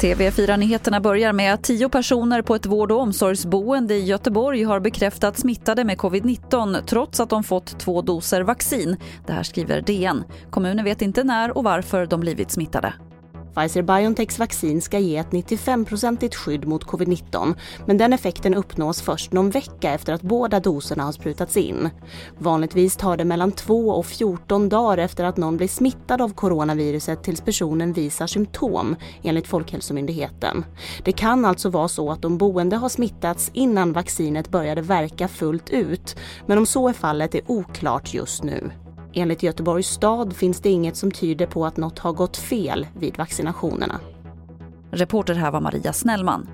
TV4-nyheterna börjar med att tio personer på ett vård och omsorgsboende i Göteborg har bekräftats smittade med covid-19 trots att de fått två doser vaccin. Det här skriver DN. Kommunen vet inte när och varför de blivit smittade. Pfizer-Biontechs vaccin ska ge ett 95-procentigt skydd mot covid-19 men den effekten uppnås först någon vecka efter att båda doserna har sprutats in. Vanligtvis tar det mellan 2 och 14 dagar efter att någon blir smittad av coronaviruset tills personen visar symptom enligt Folkhälsomyndigheten. Det kan alltså vara så att de boende har smittats innan vaccinet började verka fullt ut men om så är fallet är oklart just nu. Enligt Göteborgs stad finns det inget som tyder på att något har gått fel vid vaccinationerna. Reporter här var Maria Snellman.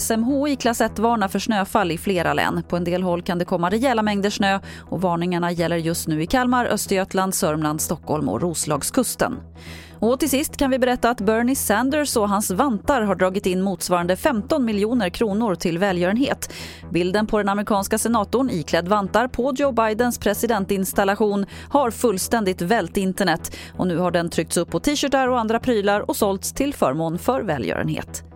SMHI klass 1 varnar för snöfall i flera län. På en del håll kan det komma rejäla mängder snö och varningarna gäller just nu i Kalmar, Östergötland, Sörmland, Stockholm och Roslagskusten. Och till sist kan vi berätta att Bernie Sanders och hans vantar har dragit in motsvarande 15 miljoner kronor till välgörenhet. Bilden på den amerikanska senatorn iklädd vantar på Joe Bidens presidentinstallation har fullständigt vält internet och nu har den tryckts upp på t-shirtar och andra prylar och sålts till förmån för välgörenhet.